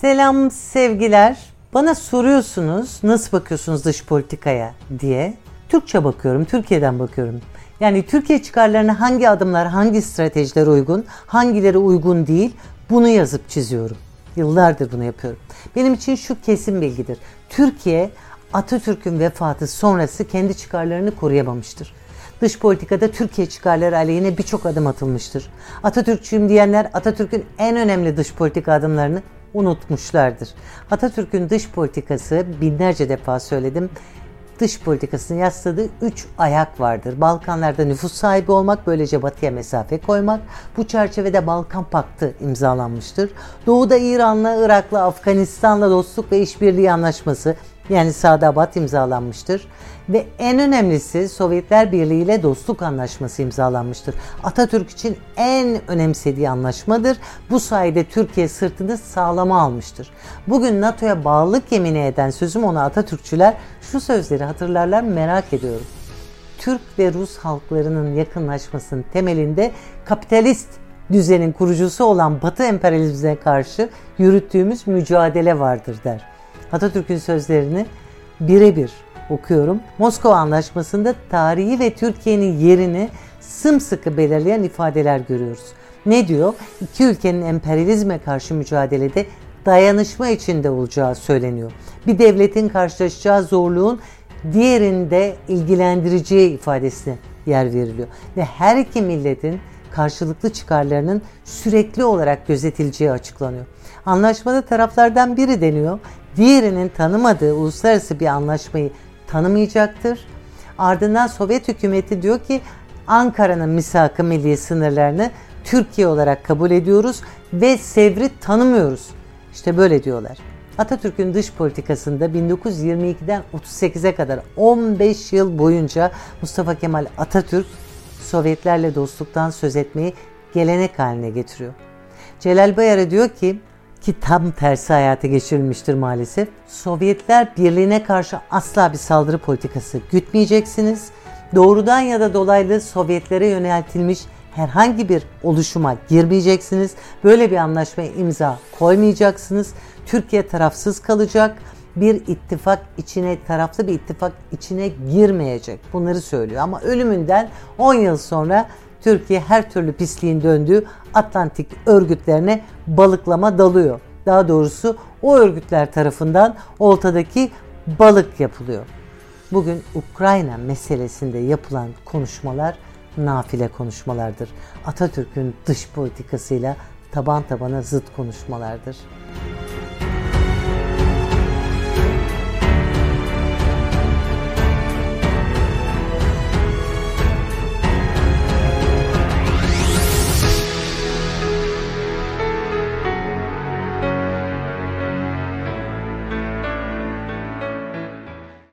Selam sevgiler. Bana soruyorsunuz nasıl bakıyorsunuz dış politikaya diye. Türkçe bakıyorum, Türkiye'den bakıyorum. Yani Türkiye çıkarlarına hangi adımlar, hangi stratejiler uygun, hangileri uygun değil bunu yazıp çiziyorum. Yıllardır bunu yapıyorum. Benim için şu kesin bilgidir. Türkiye Atatürk'ün vefatı sonrası kendi çıkarlarını koruyamamıştır. Dış politikada Türkiye çıkarları aleyhine birçok adım atılmıştır. Atatürkçüyüm diyenler Atatürk'ün en önemli dış politika adımlarını unutmuşlardır. Atatürk'ün dış politikası binlerce defa söyledim dış politikasını yasladığı üç ayak vardır. Balkanlarda nüfus sahibi olmak, böylece batıya mesafe koymak. Bu çerçevede Balkan Paktı imzalanmıştır. Doğuda İran'la, Irak'la, Afganistan'la dostluk ve işbirliği anlaşması yani Sadabat imzalanmıştır. Ve en önemlisi Sovyetler Birliği ile dostluk anlaşması imzalanmıştır. Atatürk için en önemsediği anlaşmadır. Bu sayede Türkiye sırtını sağlama almıştır. Bugün NATO'ya bağlılık yemini eden sözüm ona Atatürkçüler şu sözleri hatırlarlar merak ediyorum. Türk ve Rus halklarının yakınlaşmasının temelinde kapitalist düzenin kurucusu olan Batı emperyalizmine karşı yürüttüğümüz mücadele vardır der. Atatürk'ün sözlerini birebir okuyorum. Moskova Anlaşması'nda tarihi ve Türkiye'nin yerini sımsıkı belirleyen ifadeler görüyoruz. Ne diyor? İki ülkenin emperyalizme karşı mücadelede dayanışma içinde olacağı söyleniyor. Bir devletin karşılaşacağı zorluğun diğerinde ilgilendireceği ifadesine yer veriliyor. Ve her iki milletin karşılıklı çıkarlarının sürekli olarak gözetileceği açıklanıyor. Anlaşmada taraflardan biri deniyor, diğerinin tanımadığı uluslararası bir anlaşmayı tanımayacaktır. Ardından Sovyet hükümeti diyor ki Ankara'nın misak-ı milli sınırlarını Türkiye olarak kabul ediyoruz ve Sevr'i tanımıyoruz. İşte böyle diyorlar. Atatürk'ün dış politikasında 1922'den 38'e kadar 15 yıl boyunca Mustafa Kemal Atatürk Sovyetlerle dostluktan söz etmeyi gelenek haline getiriyor. Celal Bayar'a diyor ki ki tam tersi hayata geçirilmiştir maalesef. Sovyetler Birliği'ne karşı asla bir saldırı politikası gütmeyeceksiniz. Doğrudan ya da dolaylı Sovyetlere yöneltilmiş herhangi bir oluşuma girmeyeceksiniz. Böyle bir anlaşmaya imza koymayacaksınız. Türkiye tarafsız kalacak. Bir ittifak içine, taraflı bir ittifak içine girmeyecek. Bunları söylüyor. Ama ölümünden 10 yıl sonra Türkiye her türlü pisliğin döndüğü Atlantik örgütlerine balıklama dalıyor. Daha doğrusu o örgütler tarafından oltadaki balık yapılıyor. Bugün Ukrayna meselesinde yapılan konuşmalar nafile konuşmalardır. Atatürk'ün dış politikasıyla taban tabana zıt konuşmalardır.